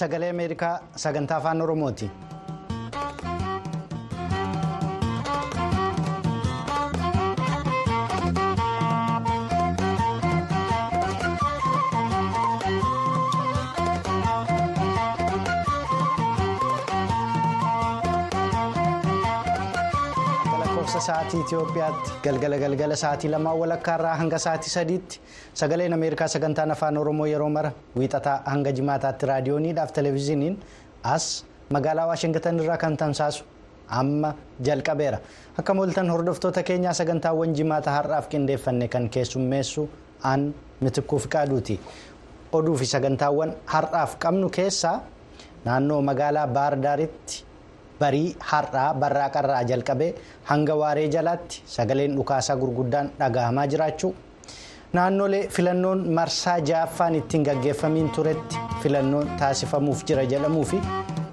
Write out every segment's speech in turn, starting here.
Sagalee Ameerikaa sagantaa afaan Oromooti. Sa'aatii Itoophiyaatti galgala galgala sa'aatii lamaa walakkaarraa hanga sa'aatii sadiitti sagaleen Ameerikaa sagantaan afaan Oromoo yeroo mara wiixataa hanga jimaataatti raadiyooniidhaaf televezyiiniin as magaalaa Waashingtan irraa kan tamsaasu amma jalqabeera. Akka mooltan hordoftoota keenyaa sagantaawwan jimaata har'aaf qindeeffanne kan keessummeessu aan mitikkuu fi qaaduuti. Oduu fi sagantaawwan har'aaf qabnu keessaa naannoo magaalaa Baardaaritti. Barii har'aa barraaqarraa jalqabee hanga waaree jalaatti sagaleen dhukaasaa gurguddaan dhagahamaa jiraachuu naannolee filannoon marsaa ja'affaan ittiin gaggeeffamiin turetti filannoon taasifamuuf jira jedhamuu fi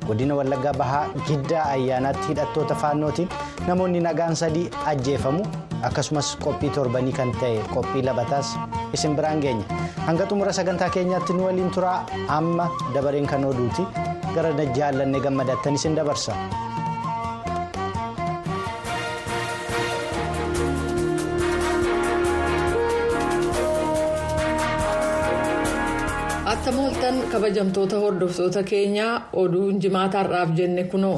godina wallaggaa bahaa giddaa ayyaanaatti hidhattoota faannootiin namoonni nagaan sadii ajjeefamu akkasumas qophii torbanii kan ta'e qophii labataas. Isin biraan geenya hanga xumura sagantaa keenyaatti nu waliin turaa. Amma dabareen kan oduuti. Gara jaallannee gammadattan isin dabarsa. Akka mooltan kabajamtoota hordoftoota keenyaa oduun jimaata har'aaf jenne kunoo.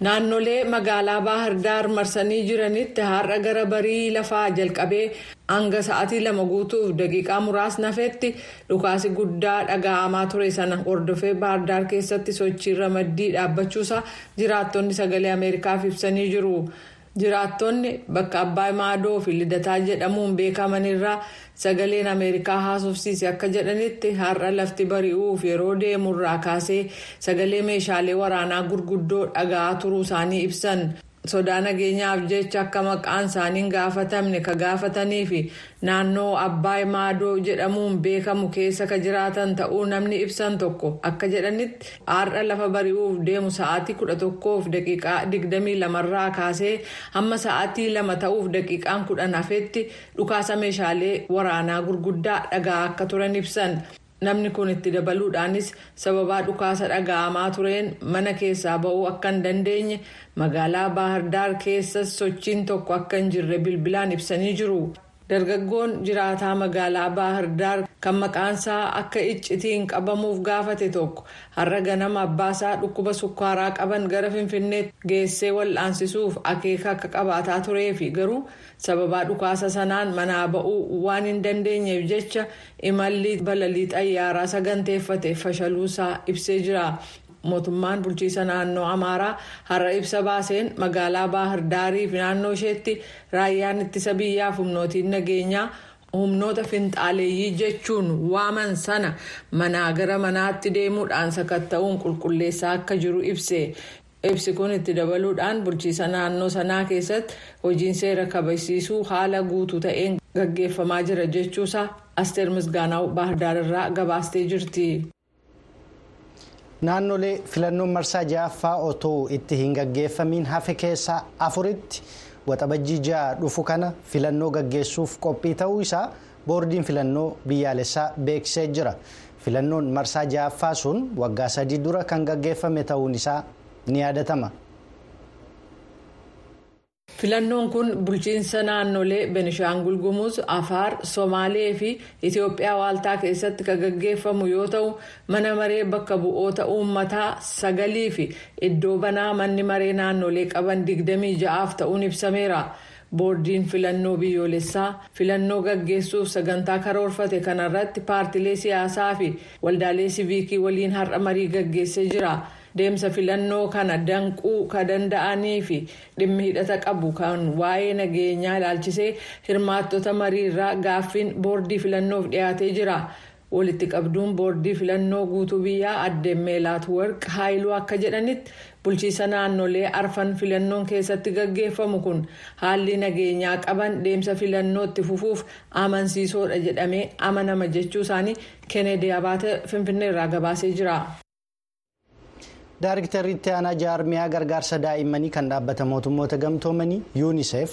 Naannolee magaalaa Baahirdaar marsanii jiranitti har'a gara barii lafaa jalqabee hanga sa'aatii lama guutuuf daqiiqaa muraasni hafetti dhukaasi guddaa dhaga'amaa ture sana hordofee Baahirdaar keessatti sochii ramaddii dhaabbachuusaa jiraattonni sagalee Ameerikaaf ibsanii jiru. Jiraattonni bakka Abbaay Maadoo fi Lidataa jedhamuun beekamanirraa sagaleen Ameerikaa haasofsiise akka jedhanitti har'a lafti bari'uuf yeroo deemurraa kaasee sagalee meeshaalee waraanaa gurguddoo dhaga'aa turuu isaanii ibsan. Sodaa nageenyaaf jecha akka maqaan isaanii hin gaafatamne ka gaafatanii fi naannoo abbaay maadoo jedhamuun beekamu keessa ka jiraatan ta'uu namni ibsan tokko akka jedhanitti har'a lafa bari'uuf deemu sa'aatii kudha tokkoof daqiiqaa digdamii lamarraa kaasee hamma sa'aatii lama ta'uuf daqiiqaan kudhan hafetti dhukaasa meeshaalee waraanaa gurguddaa dhagaa akka turan ibsan. Namni kun itti dabaluudhaanis sababaa dhukaasa dhaga'amaa tureen mana keessaa ba'uu akka hin dandeenye magaalaa baahirdaar keessas sochiin tokko akka hin jirre bilbilaan ibsanii jiru. Dargaggoon jiraataa magaalaa baahirdaar kan maqaansaa akka iccitiin qabamuuf gaafate tokko har'a ganama abbaasaa dhukkuba sukkaaraa qaban gara finfinneetti geessee wal'aansisuuf akeeka akka qabaataa tureefi garuu sababaa dhukaasa sanaan manaa ba'uu waan hin dandeenyeef jecha imalli balalii xayyaaraa saganteeffate fashaluusaa ibsee jira. Mootummaan bulchiisa naannoo amaaraa har'a ibsa baaseen magaalaa baahirdaarii fi naannoo isheetti raayyaan ittisa biyyaaf humnootiin nageenyaa humnoota finxaaleeyyii jechuun waaman sana manaa gara manaatti deemuudhaan sakatta'uun qulqulleessaa akka jiru ibse. ibsi kun itti dabaluudhaan bulchiisa naannoo sanaa keessatti hojiin seera kabachiisuu haala guutuu ta'een gaggeeffamaa jira jechuusaa asteer misgaanaa baahirdaararraa gabaastee jirti. Naannolee filannoon marsaa ja'affaa otoo itti hin gaggeeffamiin hafe keessaa afuritti waxabajjii ja'a dhufu kana filannoo gaggeessuuf qophii ta'uu isaa boordiin filannoo biyyaalessaa beeksisee jira filannoon marsaa ja'affaa sun waggaa sadii dura kan gaggeeffame ta'uun isaa ni yaadatama. Filannoon kun bulchiinsa naannolee benishaangul gumuz afaar somaalee fi itiyoophiyaa waaltaa keessatti kan gaggeeffamu yoo ta'u mana maree bakka bu'oota uummataa sagalii fi iddoo banaa manni maree naannolee qaban digdamii ja'aaf ta'uun ibsameera. boordiin filannoo biyyoolessaa filannoo gaggeessuuf sagantaa karoorfate kanarratti paartilee siyaasaa fi waldaalee siviikii waliin har'a marii gaggeessee jira. Deemsa filannoo kana danquu ka danda'anii fi dhimmi hidhata qabu kan waa'ee nageenyaa ilaalchisee hirmaattota mariirraa gaaffiin boordii filannoof dhiyaatee jira. walitti qabduun boordii filannoo guutuu biyyaa addeen meelaat warq haayiluu akka jedhanitti bulchiisa naannolee arfan filannoon keessatti gaggeeffamu kun haalli nageenyaa qaban deemsa filannootti fufuuf amansiisoodha jedhamee amanama jechuu isaanii keeneedii abaate finfinneerraa gabaasee jira. Daayiriktarri itti aanaa jaarmiyaa gargaarsa daa'immanii kan dhaabbata mootummoota gamtoomanii yuuniseef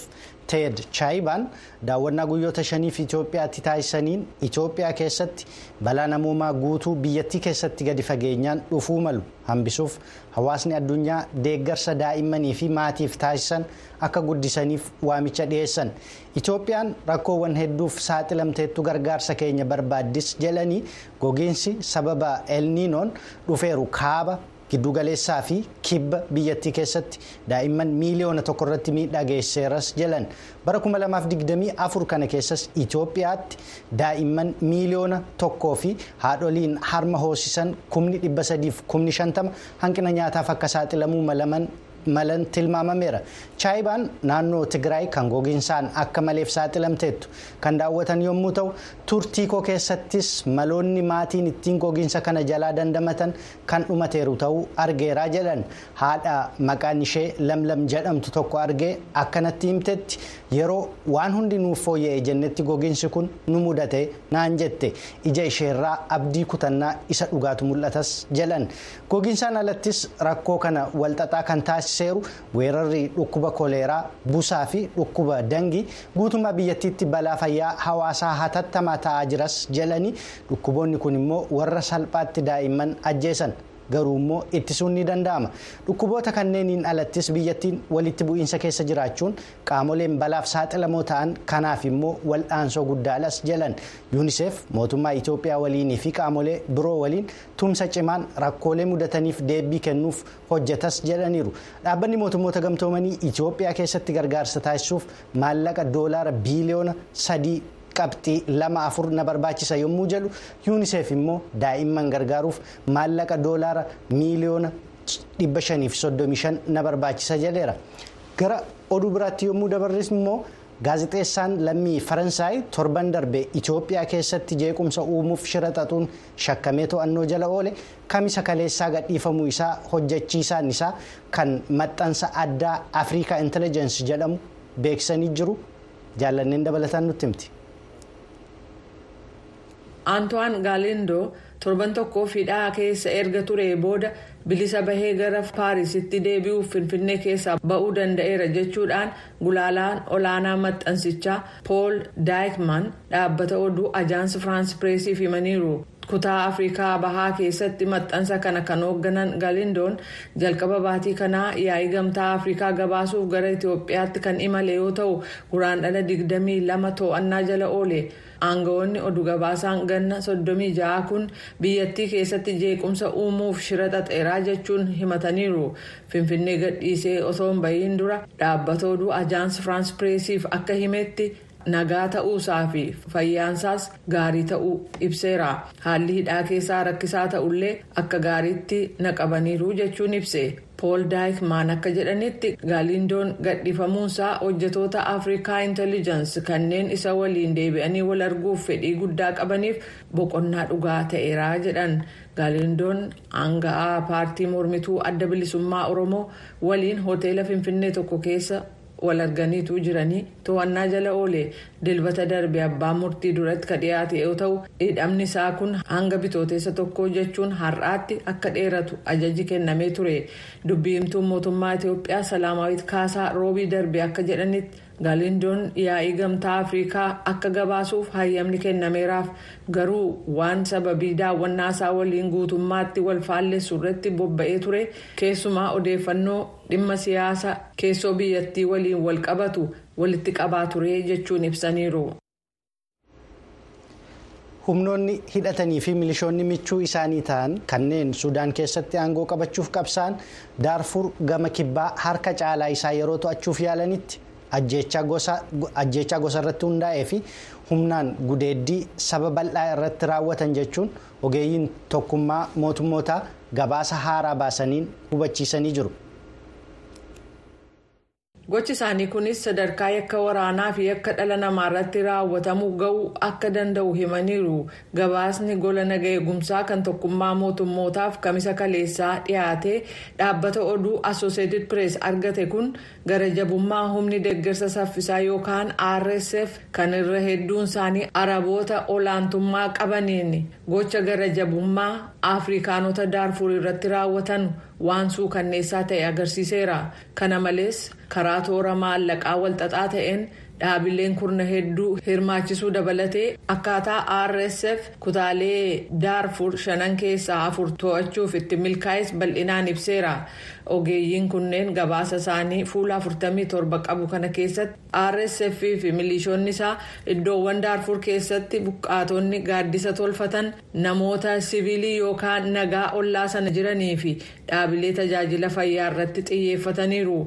teed chaayibaan daawwannaa guyyoota shaniif Itoophiyaatti taasisaniin Itoophiyaa keessatti balaa namoomaa guutuu biyyattii keessatti gadi fageenyaan dhufuu malu hambisuuf hawaasni addunyaa deeggarsa daa'immanii fi maatiif taasisan akka guddisaniif waamicha dhiyeessan Itoophiyaan rakkoowwan hedduuf saaxilamteettu gargaarsa keenya barbaaddis jedhanii gogiinsi sababa elniinoon dhufeeru kaaba. Giddugaleessaa fi kibba biyyattii keessatti daa'imman miiliyoona tokko irratti miidhaa geessiseeras jedhan bara 2024 kana keessas Itoophiyaatti daa'imman miiliyoona tokkoo fi haadholiin harma hoosisan kumni dhibba sadiif kumni shantama hanqina nyaataaf akka saaxilamuu malaman. Malan tilmaamameera chaayibaan naannoo tigraay kan gogiinsaan akka maleef saaxilamteettu kan daawwatan yommuu ta'u turtii koo keessattis maloonni maatiin ittiin gogiinsa kana jalaa dandamatan kan dhumateeru ta'uu argeeraa jedhan haadha maqaan ishee lamlam jedhamtu tokko argee akkanatti himtetti yeroo waan hundi nuuf fooyya'e jennetti gogiinsi kun nu mudate naan jette ija isheerraa abdii kutannaa isa dhugaatu mul'atas jedhan gogiinsaan alattis rakkoo kana walxaxaa kan taasisu. seeru weerarri dhukkuba koleeraa busaa fi dhukkuba dangii guutummaa biyyattiitti balaa fayyaa hawaasaa hatattamaa ta'aa jiras jedhanii dhukkuboonni kun immoo warra salphaatti daa'imman ajjeesan garuu immoo ittisuun ni danda'ama dhukkuboota kanneeniin alattis biyyattiin walitti bu'iinsa keessa jiraachuun qaamoleen balaaf saaxilamoo ta'an kanaaf immoo wal'aansoo guddaadhas jedhan yuuniseef mootummaa itoophiyaa waliinii fi qaamolee biroo waliin tumsa cimaan rakkoolee mudataniif deebii kennuuf hojjetas jedhaniiru dhaabbanni mootummoota gamtoomanii itoophiyaa keessatti gargaarsa taasisuuf maallaqa doolaara biiliyoona sadii. Qabxii lama afur na barbaachisa yommuu jedhu yuuniseef immoo daa'imman gargaaruuf maallaqa doolaara miiliyoona dhibba shaniif soddomii shan na barbaachisa jedheera. Gara oduu biraatti yommuu dabarres immoo gaazexeessaan lammii faransaay torban darbe itoophiyaa keessatti jeequmsa uumuuf shira xaxuun shakkamee to'annoo jala oole. Kamisa kaleessaa gadhiifamuu isaa hojjechiisaan isaa kan maxxansa addaa afrikaa intelligensi jedhamu beeksisanii jiru. Jaallanneen dabalataan nutti himti. Antoine Galindo torban tokkoof hidhaa keessa erga ture booda bilisa bahee gara paarisitti deebi'uuf finfinnee keessaa ba'uu danda'eera jechuudhaan gulaalaan olaanaa maxxansichaa pool daayikman dhaabbata oduu ajaansi firaans pireesiif himaniiru. kutaa afrikaa bahaa keessatti maxxansa kana kan hoogganan galindoon jalqaba baatii kanaa yaa'ii gamtaa afrikaa gabaasuuf gara itiyoophiyaatti kan imale yoo ta'u guraandhala 22 to'annaa jala oole aangawoonni oduu gabaasaan ganna 36 kun biyyattii keessatti jeequmsa uumuuf shira xaxeeraa jechuun himataniiru finfinnee gadhiisee osoo hin bahiin dura dhaabbata oduu ajaansi firaans pireesiif akka himetti. nagaa ta'uusaa fi fayyaansaas gaarii ta'uu ibseera haalli hidhaa keessaa rakkisaa ta'ullee akka gaariitti naqabaniiru jechuun ibse pool daayikmaan akka jedhanitti gaaliindoon gadhiifamuunsaa hojjetoota afrikaa intelligensi kanneen isa waliin deebi'anii wal arguuf fedhii guddaa qabaniif boqonnaa dhugaa ta'eera jedhan gaaliindoon aanga'aa paartii mormituu adda bilisummaa oromoo waliin hoteela finfinnee tokko keessa. Wal arganiitu jiranii to'annaa jala oole dilbata darbe abbaa murtii duratti ka dhiyaate yoo ta'u hidhamni isaa kun hanga bitooteessa tokko jechuun har'aatti akka dheeratu ajaji kennamee ture. Dubbiimtuun mootummaa itiyoophiyaa salaamaawit kaasaa roobii darbe akka jedhanitti gaaliindoon yaa'ii gamtaa afrikaa akka gabaasuuf hayyamni kennameeraaf garuu waan sababii daawwannaa isaa waliin guutummaatti wal faallessu irratti bobba'ee ture keessumaa odeeffannoo dhimma siyaasa keessoo biyyattii waliin wal qabatu walitti qabaa ture jechuun ibsaniiru. humnoonni hidhatanii fi milishoonni michuu isaanii ta'an kanneen sudaan keessatti aangoo qabachuuf qabsa'an daarfur gama kibbaa harka caalaa isaa yeroo to'achuuf yaalanitti. Ajjechaa gosa irratti hundaa'ee fi humnaan gudeeddii saba bal'aa irratti raawwatan jechuun ogeeyyiin tokkummaa mootummootaa gabaasa haaraa baasaniin hubachiisanii jiru. Gochi isaanii kunis sadarkaa yakka waraanaa fi yakka dhala namaa irratti raawwatamuu ga'uu akka danda'u himaniiru. Gabaasni gola naga eegumsaa kan tokkummaa mootummootaaf kamisa kaleessaa dhiyaate dhaabbata oduu assooseetid pirees argate kun gara jabummaa humni deeggarsa saffisaa yookaan rsf kan irra hedduun isaanii araboota olaantummaa qabaniin gocha gara jabummaa afrikaanota daarfur irratti raawwatan waan suukanneessaa ta'e agarsiiseera. Kana malees karaa toora maallaqaa walxaxaa ta'een. dhaabileen kurna hedduu hirmaachisuu dabalatee akkaataa rsf kutaalee daarfur shanan keessaa afur to'achuuf itti milkaa'es bal'inaan ibseera ogeeyyiin kunneen gabaasa isaanii fuula 47 qabu kana keessatti rsf fi milishoonni isaa iddoowwan daarfur keessatti buqqaatonni gaaddisa tolfatan namoota siviilii yookaan nagaa ollaa sana jiranii fi dhaabilee tajaajila fayyaa irratti xiyyeeffataniiru.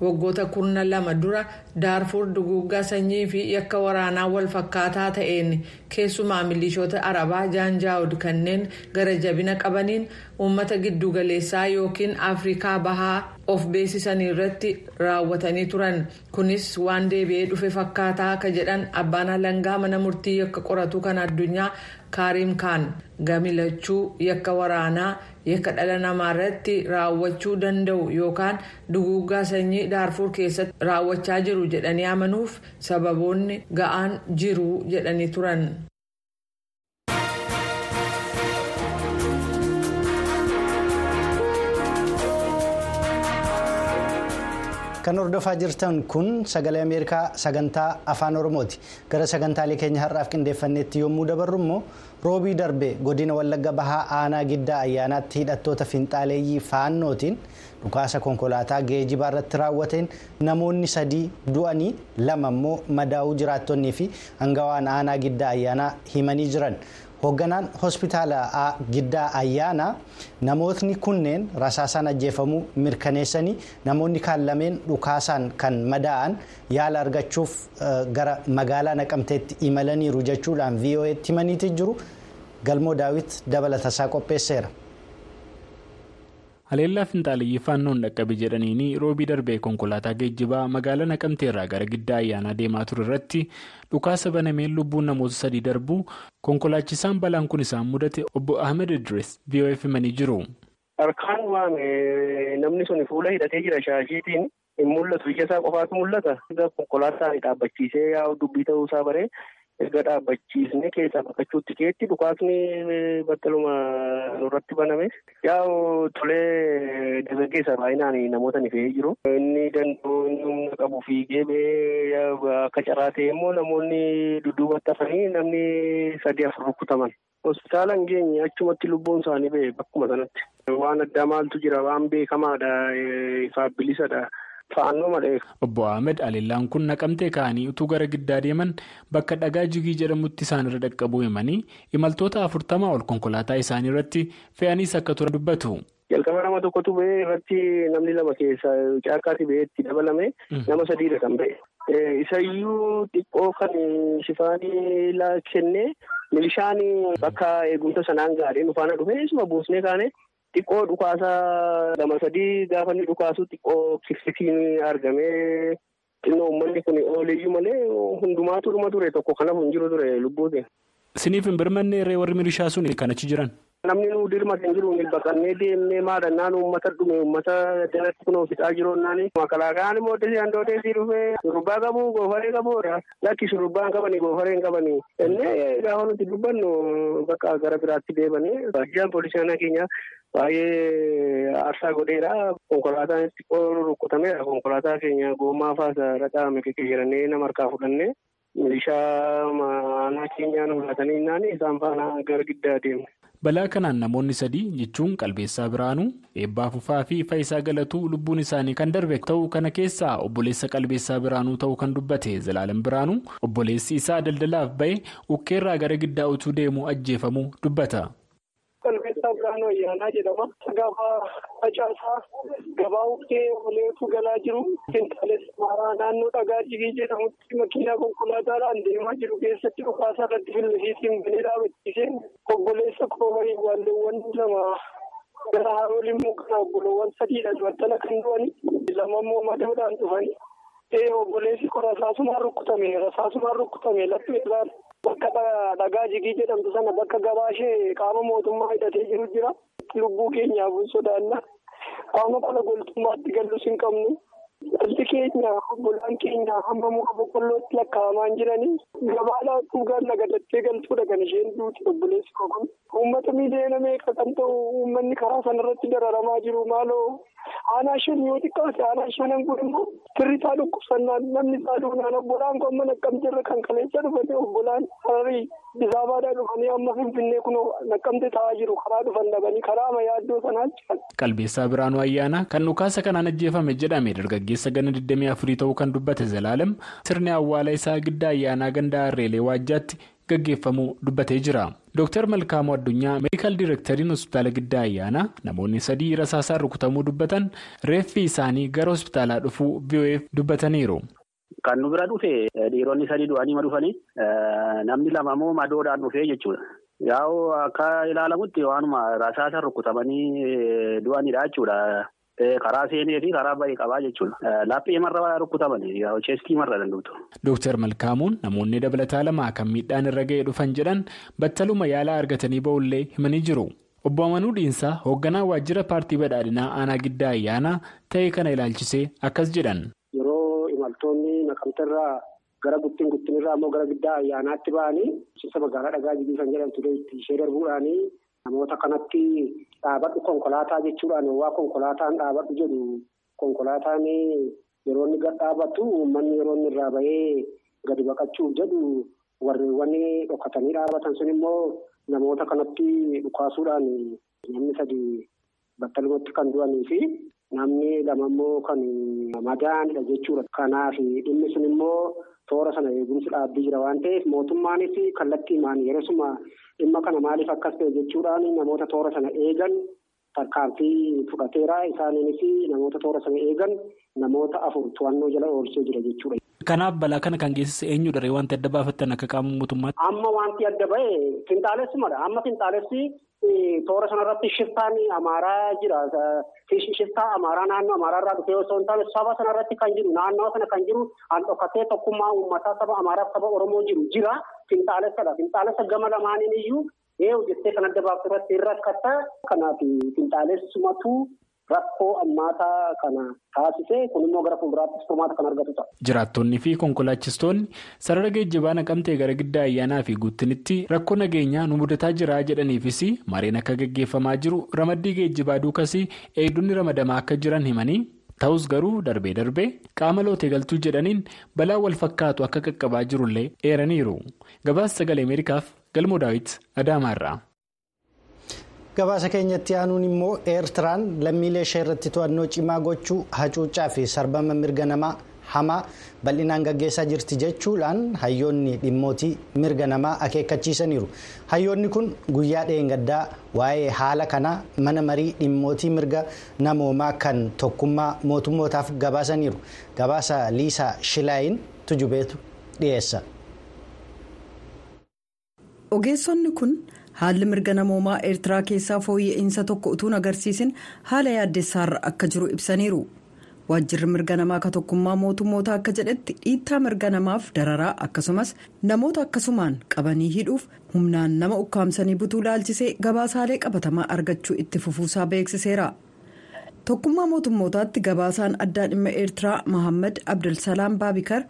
Waggoota kurna lama dura daarfur duguuggaa sanyii fi yakka waraanaa wal fakkaataa ta'een keessumaa milishoota arabaa jaanjaawud kanneen gara jabina qabaniin uummata giddugaleessaa yookiin afrikaa bahaa of beeksisanii irratti raawwatanii turan. Kunis waan deebi'ee dhufe fakkaataa akka jedhan abbaan alangaa mana murtii yakka qoratu kan addunyaa kaariim kaan gamilachuu yakka waraanaa yakka dhala namaa irratti raawwachuu danda'u yookaan duguuggaa sanyii daarfur keessatti raawwachaa jiru jedhanii amanuuf sababoonni ga'aan jiru jedhanii turan. kan hordofaa jirtan kun sagalee ameerikaa sagantaa afaan oromooti gara sagantaalee keenya har'aaf qindeeffanneetti yommuu dabarru immoo roobii darbe godina wallagga bahaa aanaa giddaa ayyaanaatti hidhattoota finxaaleeyyii faannootiin dhukaasa konkolaataa geejibaa irratti raawwateen namoonni sadii du'anii lama immoo madaa'uu jiraattonnii fi hangawaan aanaa giddaa ayyaanaa himanii jiran. hoogganaan hospitaala giddaa ayyaanaa namootni kunneen rasaasaan ajjeefamuu mirkaneessanii namoonni kaan lameen dhukaasaan kan madaa'an yaala argachuuf gara magaalaa naqamteetti imalaniiru jechuudhaan vo'eetti himaniiti jiru galmoo daawit dabalatasaa qopheesseera. haleellaa finxaaliyyii faannoon dhaqqabe jedhaniini roobii darbee konkolaataa geejjibaa magaalaa naqamteerraa gara giddaa ayyaanaa deemaa ture irratti dhukaasa banameen lubbuun namoota sadii darbuu konkolaachisaan balaan kun isaan mudate obbo ahmed idris vo'eef himanii jiru. harkaan waan namni sun fuula hidhatee jira shaashiitiin hin mul'atu ija isaa qofaatu mul'ata konkolaataan dhaabbachiisee yaa'u dubbii ta'uu isaa baree. Erga dhaabbachiisnee keessaa baqachuutti keetti dhukaasni battaluma nurratti baname yaa'u tolee dargaggeessa baay'inaan namoota ni fe'ee jiru. Inni danda'u inni humna qabu fiigee akka carraa ta'e immoo namoonni dudduubatti hafanii namni sadii afur rukkutaman. Hospitaala hin geenye achumatti lubbuun isaanii ba'e bakkuma sanatti. Waan addaa maaltu jira waan beekamaadha ifaaf bilisadha. Obbo Ahmed Alillaan kun naqamtee ka'anii utuu gara giddaa deeman bakka dhagaa jigii jedhamutti isaan irra dhaqqabuu himanii imaltoota afurtamaa ol konkolaataa isaanii irratti fe'aniis akka turan dubbatu. Jalqaba nama tokkotu ba'ee irratti namni lama keessa caakkaatti ba'ee itti dabalame nama sadiidha kan ba'e. Isayyuu xiqqoo kan shifaanii kennee milishaan bakka eegumsa sanaan gaadhee nufaana dhufee isuma buusnee kaane. Xiqqoo dhukaasaa lama sadii gaafa inni dhukaasu xiqqoo kiffitiin argamee xinnoo uummanni kun ooleyyuu malee hundumaatu dhuma ture tokko kanaaf hin jiru ture lubbuuti. Siniif hin birmanne irree warri milishaa sun kan achi jiran. Namni nu dirmate hin jiru baqannee deemnee maadhannaan uummata dhume uummata jalatti kunoo fixaa jiru naani. Makalaakaan immoo desii handootee sii dhufee shurrubbaa qabu goofaree qabuudha. Lakki shurrubbaan qabanii goofaree hin qabanii. Innee gaafa nuti dubbannu bakka gara biraatti deemanii. Baay'een poolisii keenya baay'ee aarsaa godheera. Konkolaataan xiqqoo rukkutameera. Konkolaataa keenya gommaa faasa dhaqaame kekeyyarannee nama harkaa fudhannee. Milishaa maanaa keenyaan fudhatanii naani isaan faana gara giddaa deemne. Balaa kanaan namoonni sadii jechuun qalbeessaa biraanuu eebbaa fufaa fi faayisaa galatuu lubbuun isaanii kan darbe ta'uu kana keessaa obboleessa qalbeessaa biraanuu ta'uu kan dubbate zalaalan biraanuu obboleessi isaa daldalaaf ba'e ukkeerraa gara giddaa utuu deemuu ajjeefamuu dubbata. Qalbeessaa Biraanuu Ayyaanaa jedhama. Gaafa facaasaa gabaa uffee oleetu galaa jiru. Finxaalees maaraa naannoo dhagaa jigii jedhamutti makiinaa konkolaataadhaan deemaa jiru keessatti dhukaasaa irratti fillisiitiin banee dhaabbachiisee obboleessa koomarii waalleewwan lama gara harooliin mukaa obboloowwan sadiidha battala kan du'anii lama immoo madaadhaan dhufanii. Ee obboleessi koo rasaasumaan rukkutame rasaasumaan rukkutame laphee irraan bakka dhagaa jigii jedhamtu sana bakka gabaa ishee qaama mootummaa hidhatee jiru jira. Lubbuu keenyaaf sodaanna. Qaama kana goltummaatti gallus hin qabnu. Dhalli keenya obbolaan keenya hamma muka boqqollootti lakkaa'amaa jiranii gabaadhaa dhugaan nagadattee galtuudha kan isheen duuti obboleessi kun uummata miiliyoona meeqa kan ta'u uummanni karaa sanarratti dararamaa jiru maaloo aanaa shan yoo xiqqaate aanaa shanan kun immoo tirrisaa dhukkubsannaan namni isaa duunaan obbolaan kun amma naqqamteerra kan kaleessa dhufate obbolaan hararii bisaabaadhaa dhufanii amma finfinnee kun naqqamte taa'aa jiru karaa dhufan dhabanii karaa amayaaddoo sanaa jiran. Qalbeessaa Biraanuu Ayyaanaa kan dhukaasa kanaan ajjeefame jedhame dargaggeessa gana 24 ta'uu kan dubbate Zalaalam sirni awwaala isaa giddaa ayyaanaa gandaa Harreelee Waajjaatti gaggeeffamuu dubbatee jira. Dooktar Malkaamuu Addunyaa meedikaal diirektariin hospitaala giddaa ayyaanaa namoonni sadii rasaasaan rukutamuu dubbatan reeffi isaanii gara hospitaalaa dhufuu VOF dubbataniiru. Kan nu bira dhufe dhiironni sadii du'anii dhufanii namni lama immoo madoodhaan dhufee jechuudha. Yaa'u akka ilaalamutti waanuma rasaasaan rukutamanii du'anidha jechuudha. Karaa seenee fi karaa bahee qabaa jechuudha. Laphee marra rukutamanii cheestii marra danda'utu. Dooktar Malkaamuun namoonni dabalataa lama kan miidhaan irra ga'ee dhufan jedhan battaluma yaalaa argatanii ba'ullee himanii jiru. Obbo Amanuu Dhiinsaa hoogganaa waajjira paartii badhaadhinaa aanaa giddaa ayyaanaa ta'e kana ilaalchisee akkas jedhan. Yeroo imaltoonni naqamteerraa gara guttiin guttinirraa immoo gara giddaa ayyaanaatti ba'anii ibsa magaalaa dhagaa jibii kan jedhamtu ishee darbuudhaanii namoota kanatti dhaabadhu konkolaataa jechuudhaan waa konkolaataan dhaabadhu jedhu konkolaataan yeroo inni gad dhaabatu uummanni yeroo inni irraa bahee gadi baqachuuf jedhu warreewwan dhokatanii dhaabatan sun immoo namoota kanatti dhukaasuudhaan namni sadi battalumatti kan du'anii fi namni lama immoo kan madaa'anidha jechuudha. Kanaaf dhimmi sun immoo toora sana eegumsi dhaabbii jira waan ta'eef mootummaanis kallattiimaan yeroo dhimma kana maaliif akkas ta'e jechuudhaan namoota toora sana eegan tarkaanfii fudhateera isaaniinis namoota toora sana eegan namoota afur to'annoo jala oolchee jira jechuudha. Kanaaf balaa kana kan geessise eenyudha ree wanti adda baafattan akka qaama mootummaatti? Amma wanti adda ba'e finxaalessumadha. Amma finxaalessi toora sanarratti shiftaan amaaraa jira. Shiftaa amaaraa naannoo amaaraarraa dhufee osoo hin taane saba sanarratti kan jiru naannoo sana kan jiru an dhokatee tokkummaa uummataa saba amaaraaf saba oromoo jiru jira. Finxaalessadha. Finxaalessa gama lamaaniin iyyuu eewu jettee kan adda baaftu irratti rakkata. Kanaaf finxaalessumatu rakkoo ammaataa kana taasise kun immoo gara fuulduraattis furmaata kan argatu ta'a. Jiraattonnii fi konkolaachistoonni sarara geejjibaa naqamtee gara giddaa ayyaanaa fi guuttinitti rakkoo nageenyaa nu mudataa jira jedhaniifis mareen akka gaggeeffamaa jiru ramaddii geejjibaa duukas eegdonni ramadamaa akka jiran himanii ta'us garuu darbee darbee qaama lootee galtuu jedhaniin balaa wal fakkaatu akka qaqqabaa jirullee eeraniiru gabaasa sagalee ameerikaaf galmoo daawit adaamaarraa. Gabaasa keenyatti aanuun immoo eertiraan lammiilee ishee irratti to'annoo cimaa gochuu hacuuccaa fi sarbama mirga namaa hamaa bal'inaan gaggeessaa jirti jechuudhaan hayyoonni dhimmootii mirga namaa akeekkachiisaniiru hayyoonni kun guyyaa dheengaddaa waa'ee haala kanaa mana marii dhimmootii mirga namoomaa kan tokkummaa mootummootaaf gabaasaniiru gabaasa liisaa shilaayin tujubeetu dhiyeessa. ogeessonni kun. Haalli mirga namoomaa eertiraa keessaa fooyya'insa tokko utuu agarsiisin haala yaaddessaarra akka jiru ibsaniiru waajjirri mirga namaa ka tokkummaa mootummoota akka jedhetti dhiittaa mirga namaaf dararaa akkasumas namoota akkasumaan qabanii hidhuuf humnaan nama ukkaamsanii butuu laalchisee gabaasaalee qabatamaa argachuu itti fufuusaa beeksiseera tokkummaa mootummootaatti gabaasaan addaa dhimma eertiraa mohaammed abdulsalaam baabikar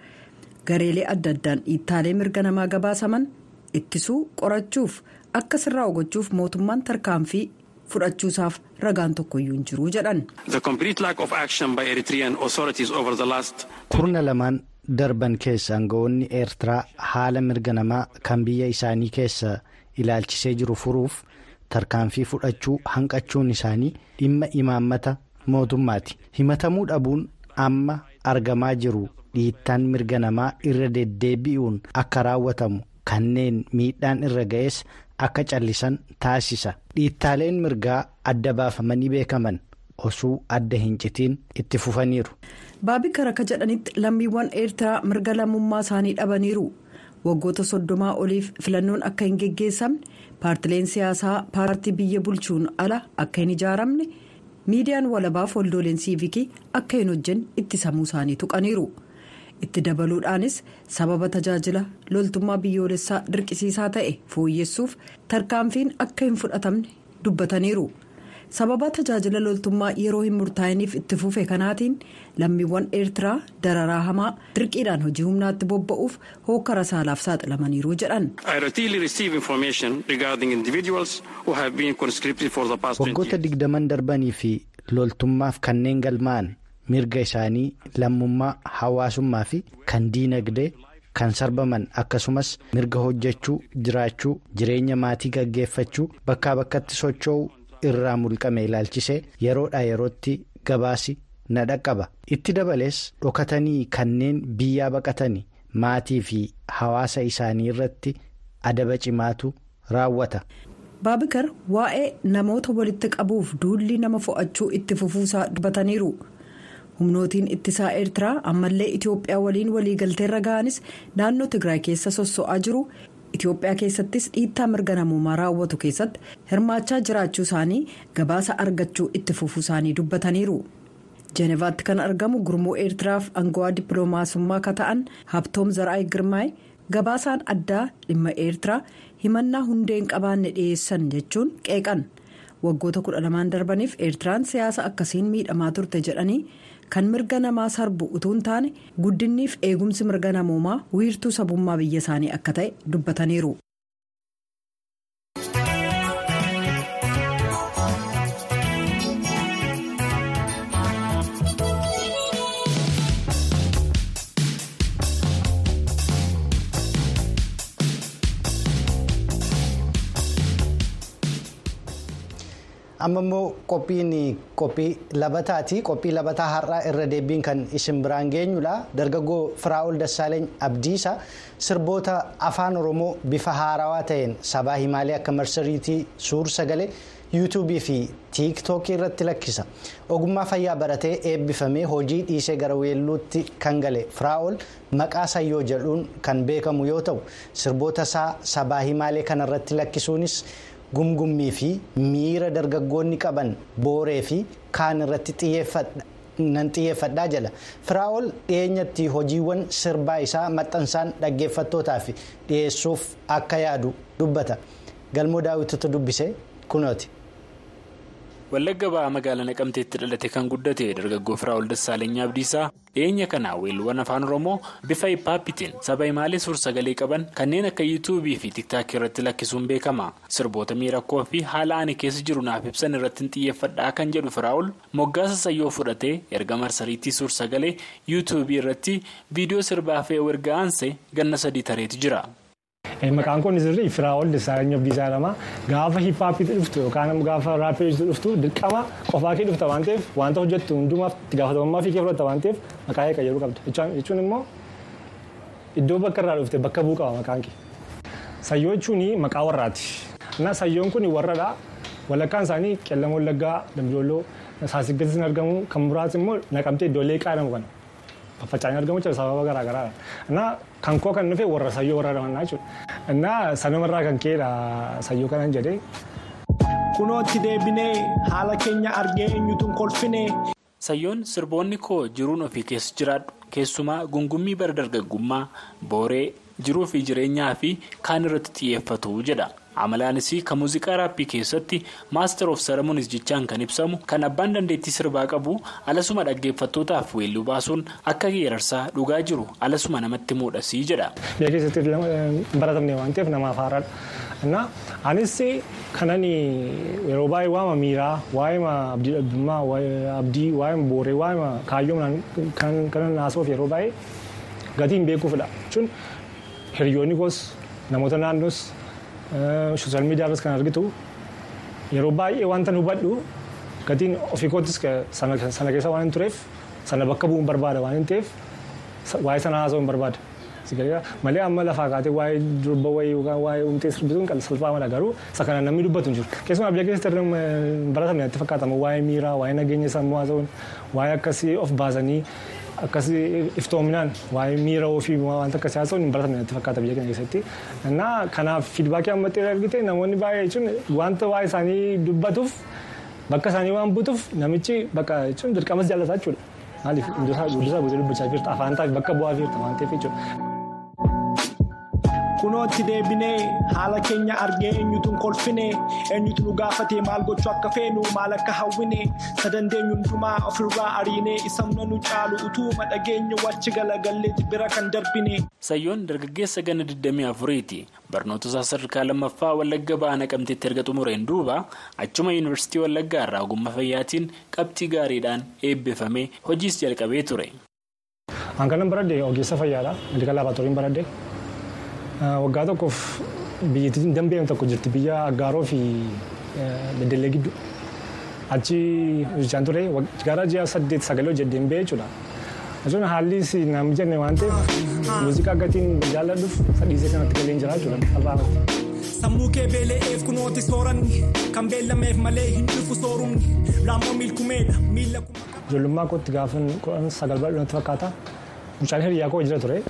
gareelee adda addaan dhiittaalee mirga namaa gabaasaman ittisuu qorachuuf. Akka sirraa gochuuf mootummaan tarkaanfii fudhachuusaaf ragaan tokkoyyuu hin jiru jedhan. kurna lamaan darban keessa aangawoonni eertiraa haala mirga namaa kan biyya isaanii keessa ilaalchisee jiru furuuf tarkaanfii fudhachuu hanqachuun isaanii dhimma imaammata mootummaati himatamuu dhabuun amma argamaa jiru dhiittaan mirga namaa irra deddeebi'uun akka raawwatamu kanneen miidhaan irra ga'es. Akka callisan taasisa dhiittaaleen mirgaa adda baafamanii beekaman osoo adda hin citiin itti fufaniiru. baabikar akka jedhanitti lammiiwwan eertiraa mirga lammummaa isaanii dhabaniiru waggoota soddomaa oliif filannoon akka hin geggeessamne paartileen siyaasaa paartii biyya bulchuun ala akka hin ijaaramne miidiyaan walabaaf waldooleen siivikii akka hin hojjenne ittisamuu isaanii tuqaniiru. Itti dabaluudhaanis sababa tajaajila loltummaa biyyoolessaa dirqisiisaa ta'e fooyyessuuf tarkaanfiin akka hin fudhatamne dubbataniiru sababa tajaajila loltummaa yeroo hin murtaa'iniif itti fufe kanaatiin lammiiwwan eertiraa dararaa hamaa dirqiidhaan hojii humnaatti bobba'uuf hokkara saalaaf saaxilamaniiru jedhan. waggoota digdaman darbanii fi loltummaaf kanneen galmaa'an mirga isaanii lammummaa hawaasummaa fi kan diinagdee. kan sarbaman akkasumas mirga hojjechuu jiraachuu jireenya maatii gaggeeffachuu bakkaa bakkatti socho'uu irraa mulqame ilaalchisee yeroodhaa yerootti gabaasi na dhaqqaba itti dabalees dhokatanii kanneen biyyaa baqatanii maatii fi hawaasa isaanii irratti adaba cimaatu raawwata. baabikar waa'ee namoota walitti qabuuf duulli nama fo'achuu itti fufuusaa dubbataniiru. Humnootiin ittisaa eertiraa ammallee itiyoophiyaa waliin waliigalteerra ga'anis naannoo tigraay keessa sosso'aa jiru itiyoophiyaa keessattis dhiittaa mirga namoomaa raawwatu keessatti hirmaachaa jiraachuu isaanii gabaasa argachuu itti fufuu isaanii dubbataniiru jeenevaatti kan argamu gurmuu eertiraaf angawaa dippiloomaasummaa ka ta'an habtoom zaraayi girmaay gabaasaan addaa dhimma eertiraa himannaa hundee hin qabaanne dhiyeessan jechuun qeeqan waggoota kudha lamaan darbaniif eertiraan siyaasa akkasiin miidhamaa turte jedhanii. Kan mirga namaa sarbu utuu hin taane guddinniif eegumsi mirga namoomaa wiirtuu sabummaa biyya isaanii akka ta'e dubbataniiru. Amma immoo qophiin qophii labataati qophii labataa har'aa irra deebiin kan isin biraan geenyudha dargaggoo firaa'ol dassaaleeny abdiisa sirboota afaan oromoo bifa haarawaa ta'een sabaa himaalee akka marsariitii suur sagalee yuutuubii fi tiiktookii irratti lakkisa ogummaa fayyaa baratee eebbifamee hojii dhiisee gara weelluutti kan gale firaa'ol maqaa sayyoo jedhuun kan beekamu yoo ta'u sirboota isaa sabaa himaalee kanarratti lakkisuunis. Gumgummii fi miira dargaggoonni qaban booree fi kaan irratti nan xiyyeeffadhaa jala firaa'ol dhiyeenyatti hojiiwwan sirbaa isaa maxxansaan dhaggeeffattootaaf dhiyeessuuf akka yaadu dubbata galmoo daawwitutu dubbise kunooti. Wallagga ba'aa magaalaa Naqamteetti dhalate kan guddate dargaggoo Firaa'ol Dassaaleny Abdiisaa dhiyeenya kana weelluuwwan afaan Oromoo bifa hippaappitiin saba himaalee suur-sagalee qaban kanneen akka yuutuubii fi tiktaakii irratti lakkisuun beekama. Sirboota miirakkoo fi haala ani keessa jiru naaf ibsan irratti xiyyeeffadhaa kan jedhu Firaa'ol moggaasa sayyoo fudhatee erga marsariitii suur-sagalee yuutuubii irratti viidiyoo sirbaa fi erga aansee ganna sadii tareetu jira. Maqaan kun sirrii Firaa'ol Dassaaleny Abdiisaa jedhama. Gaafa hippaappiitti dhuftu yookaan gaafa raappiitti dhuftu dirqama qofaa kee dhufta waan ta'eef wanta hojjettu hundumaaf itti gaafatamummaa fi kee fudhatta waan ta'eef maqaa kee qayyaruu qabda. Jechuun immoo iddoo bakka irraa dhufte bakka bu'u qaba maqaan kee. Sayyoo jechuun maqaa warraati. Na sayyoon kun warradha. Walakkaan isaanii qellam wallaggaa, dambidolloo, saasiggattis argamu kan muraasni immoo naqamtee iddoolee qaadhamu kana. Faffaca'anii argamu jechuudha sababa garaa garaadha. Innaa kan koo kan dhufe warra sayyoo warra dhamannaa jechuudha. Innaa sanumarraa kan ka'edha sayyoo kanan jedhee. Kunootti deebinee haala keenya argee eenyutu kolfinee. Sayyoon sirboonni koo jiruun ofii keessa jiraadhu keessumaa gungummii bara dargaggummaa booree jiruu fi jireenyaa fi kaan irratti xiyyeeffatu jedha. amalaanis kan muuziqaa raappii keessatti maaster of saramuunis jechaan kan ibsamu kan abbaan dandeettii sirbaa qabu alasuma dhaggeeffattootaaf weelluu baasuun akka geerarsaa dhugaa jiru alasuma namatti muudhasii jedha. Biyya keessatti baratamne waan ta'eef namaaf haaraadha. Anis kanan yeroo baay'ee waama miiraa waa'ee abdii dhabdummaa abdii waa'ee booree waa'ee kaayyoo kanan naasuuf yeroo baay'ee gatiin beekuufidha. Hiriyoonni koos namoota naannoos. sooshaal miidiyaa irratti kan argitu yeroo baay'ee wanta hubadhu gatiin ofii koottis sana keessa waan hin tureef sana bakka bu'uun barbaada waan hin ta'eef waa'ee sana haasa'uu hin barbaada. Malee amma lafaa kaatee waa'ee durba wayii yookaan waa'ee umtee sirbituun kan salphaa mala garuu isa kana namni dubbatu hin jiru. Keessumaa biyya keessatti baratamne natti fakkaatama waa'ee miiraa waa'ee nageenya sammuu haasa'uun waa'ee akkasii of baasanii akkasii iftoominaan waa'ee miira ofii wanta akkasii haasa'uun hin baratamne natti fakkaata biyya keenya keessatti. Innaa kanaaf fiidbaakii ammattee argite namoonni baay'ee jechuun wanta waa'ee isaanii dubbatuuf bakka isaanii waan butuuf namichi bakka jechuun dirqamas jaallataa jechuudha. Maaliif hundisaa dubbachaa jirta afaan taa'e bakka bu'aa jirta waan ta'eef jechuudha. Kunootti deebinee haala keenya argee eenyutuun kolfine eenyutu nu gaafatee maal gochuu akka feenu maal akka hawwine sadandeenyu hundumaa ofirraa ariinee isamna nu caalu utuuma dhageenyu wachi galagallee bira kan darbine. Sayyoon dargaggeessa ganna 24ti. Barnoota sadarkaa lammaffaa Wallagga Ba'aa Naqamteetti erga xumureen duuba achuma yuunivarsiitii Wallaggaa irraa ogummaa fayyaatiin qabxii gaariidhaan eebbifamee hojiis jalqabee ture. An kanan baradde ogeessa fayyaadha. Meedikaal laabaatoorii baradde. Waggaa tokkoof biyyattiin dambi'ame tokko jirti biyya Aggaaroo fi Beddellee gidduu. Achi hojjechaan ture gara ji'a saddeet sagalee hojjeddeen ba'e jechuudha. Jechuun haalli nam jenne waan ta'eef muuziqaa gatiin jaalladhuuf sadhiisee kanatti galee jira jechuudha salphaamatti. Sammuu kee beela'eef kunooti sooranni kan beellameef malee hin dhufu soorumni raammoo miilkumeedha miila. Ijoollummaa kootti kudhan sagal bal'inatti fakkaata. Mucaan hiriyaa koo jira ture.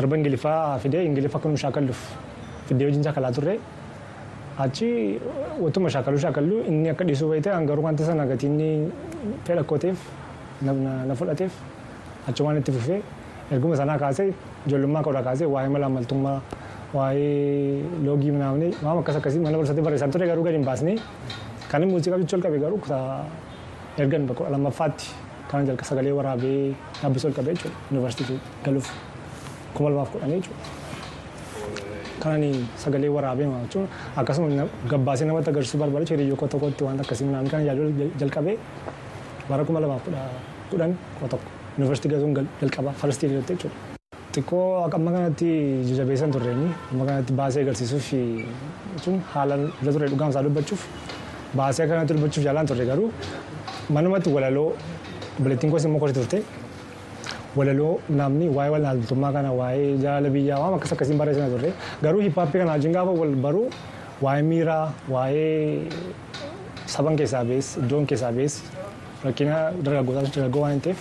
Sirba Ingiliffaa fidee Ingiliffa nu shaakalluuf fidee wajjin shaakalaa turre. Achi wattuma shaakaluu shaakallu inni akka dhiisuu bayite hangaruu wanta sana gatiin fedha kooteef na fudhateef achumaan itti fufee erguma sanaa kaasee ijoollummaa koodhaa kaasee waa'ee mala ammaltummaa waa'ee loogii naamni waan akkas akkasii mana barsiisatti barreessan ture garuu gadi hin baasnee kan muuziqaa jechuu ol qabe garuu ergan bakka lammaffaatti kan jalqa sagalee waraabee dhaabbisuu ol qabee jechuudha yuunivarsiitii galuuf kuma lamaaf kudhanii jechuudha. Kanani sagalee waraabee jechuun akkasuma gabbaasee namatti agarsiisuu barbaade hiriyyoo koo tokkotti waan akkasii naannoo kana yaaduu jalqabee bara kuma lamaaf kudhan koo tokko yuunivarsiitii galuun jalqaba farstii irratti jechuudha. Xiqqoo amma kanatti jabeessan turreeni amma kanatti baasee agarsiisuuf jechuun haala irra ture dhugaamsaa dubbachuuf baasee akkanatti dubbachuuf jaalaan turre garuu manumatti walaloo obboleettiin koos immoo kooti turte walaloo namni waa'ee walnaaltummaa kana waa'ee jaalala biyyaa waan akkas akkasiin barreessan turre garuu hiippaappii kana wajjin gaafa wal baruu waa'ee miiraa waa'ee saban keessaa bees iddoon keessaa bees rakkina dargaggootaa dargaggoo waan ta'eef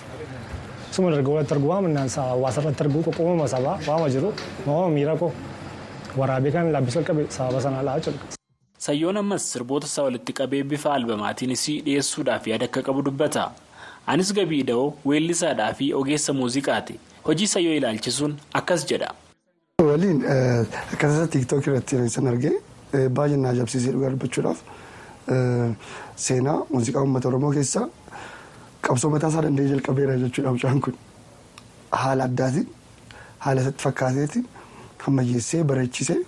suma dargaggoota arguu waan minnaan hawaasa irratti arguu qoqqoomama sabaa waama jiru waama miira koo waraabee kan laabbisuu qabe sababa sanaa laa jechuudha. Sayyoon ammas sirboota isaa walitti qabee bifa albamaatiinis dhiyeessuudhaaf yaada akka qabu dubbata. Anis gabii da'oo weellisaadhaa fi ogeessa muuziqaati. Hojii sayyoo ilaalchisuun akkas jedha. Waliin akkasumas tiiktookii irratti yeroo argee baay'ee na ajaa'ibsiisee dhugaa dubbachuudhaaf seenaa muuziqaa uummata Oromoo keessaa qabsoo mataa isaa danda'ee jalqabeera jechuudha mucaan kun. Haala addaatiin haala isatti fakkaateetiin ammayyeessee bareechisee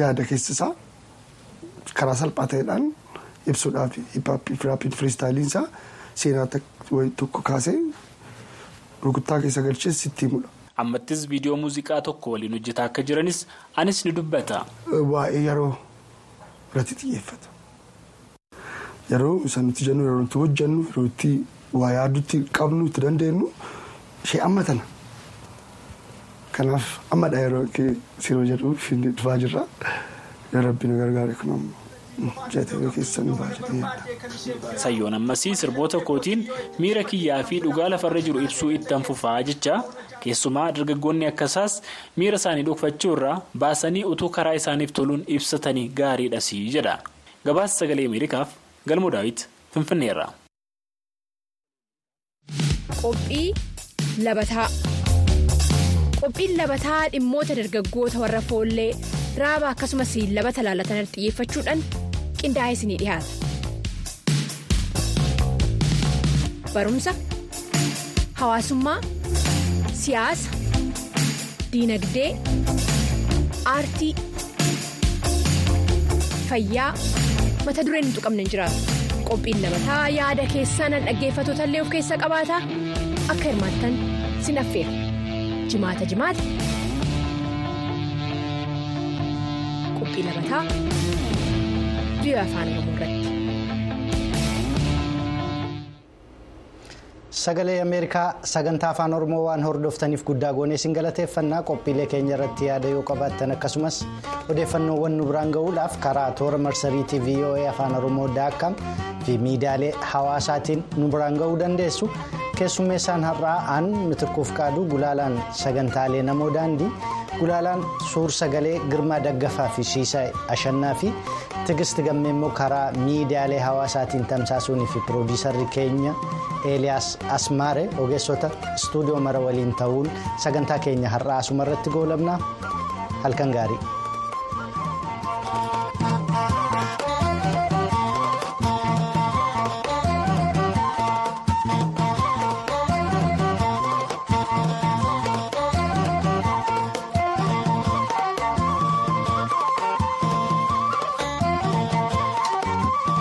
yaada keessa isaa karaa salphaa ta'eedhaan ibsuudhaaf hippaappiin firistaayiliin isaa seenaa tokko kaasee rukuttaa keessa galchee sitti himudha. Ammattis viidiyoo muuziqaa tokko waliin hojjetaa akka jiranis anis ni dubbata. Waa'ee yeroo irratti xiyyeeffata. Yeroo isa nuti jennu yeroo nuti hojjennu yeroo itti waa yaadutti qabnu itti dandeenyu ishee amma tana. Kanaaf ammadha yeroo siroo jedhu dhufaa jirra. Rabbi na gargaare kun ammoo jatee keessa nu baay'atee. Sayyoon ammasii sirboota kootiin miira kiyyaa fi dhugaa lafarra jiru ibsuu itti fufaa jecha keessumaa dargaggoonni akkasaas miira isaanii dhokfachuu irraa baasanii utuu karaa isaaniif toluun ibsatanii gaariidhas jedha. Gabaasa sagalee Ameerikaaf galmoo daawit Finfinneerra. Qophii labataa. Qophiin labataa dhimmoota dargaggoota warra foollee raaba akkasumas labata laalatan xiyyeeffachuudhaan qindaa'ee isinii dhiyaata. Barumsa, hawaasummaa, siyaasa, diinagdee, aartii, fayyaa mata dureen hin tuqamne hin jiraatu. Qophiin labataa yaada keessan dhaggeeffattoota illee of keessaa qabaata akka hirmaattan sin affeera. jimaata jimaata qophii labataa biyya afaan oromoo irratti. Sagalee Ameerikaa sagantaa afaan Oromoo waan hordoftaniif guddaa goonee isin galateeffannaa qophiilee keenya irratti yaada yoo qabaattan akkasumas odeeffannoowwan nu biraan gahuudhaaf karaa toora marsariitii VOA afaan Oromoo daakam fi miidiyaalee hawaasaatiin nu biraan gahuu dandeessu. Keessummeessaan har'aa aan mitirkuuf qaadu gulaalaan sagantaalee namoo daandii gulaalaan suur sagalee girmaa daggafaa fi siisaa ashannaa fi tigisti gammee immoo karaa miidiyaalee hawaasaatiin tamsaasuunii fi piroodiisarri keenya eeliyaas asmaare ogeessota istuudiyoo mara waliin ta'uun sagantaa keenya har'aa asuma irratti goolabna halkan gaarii.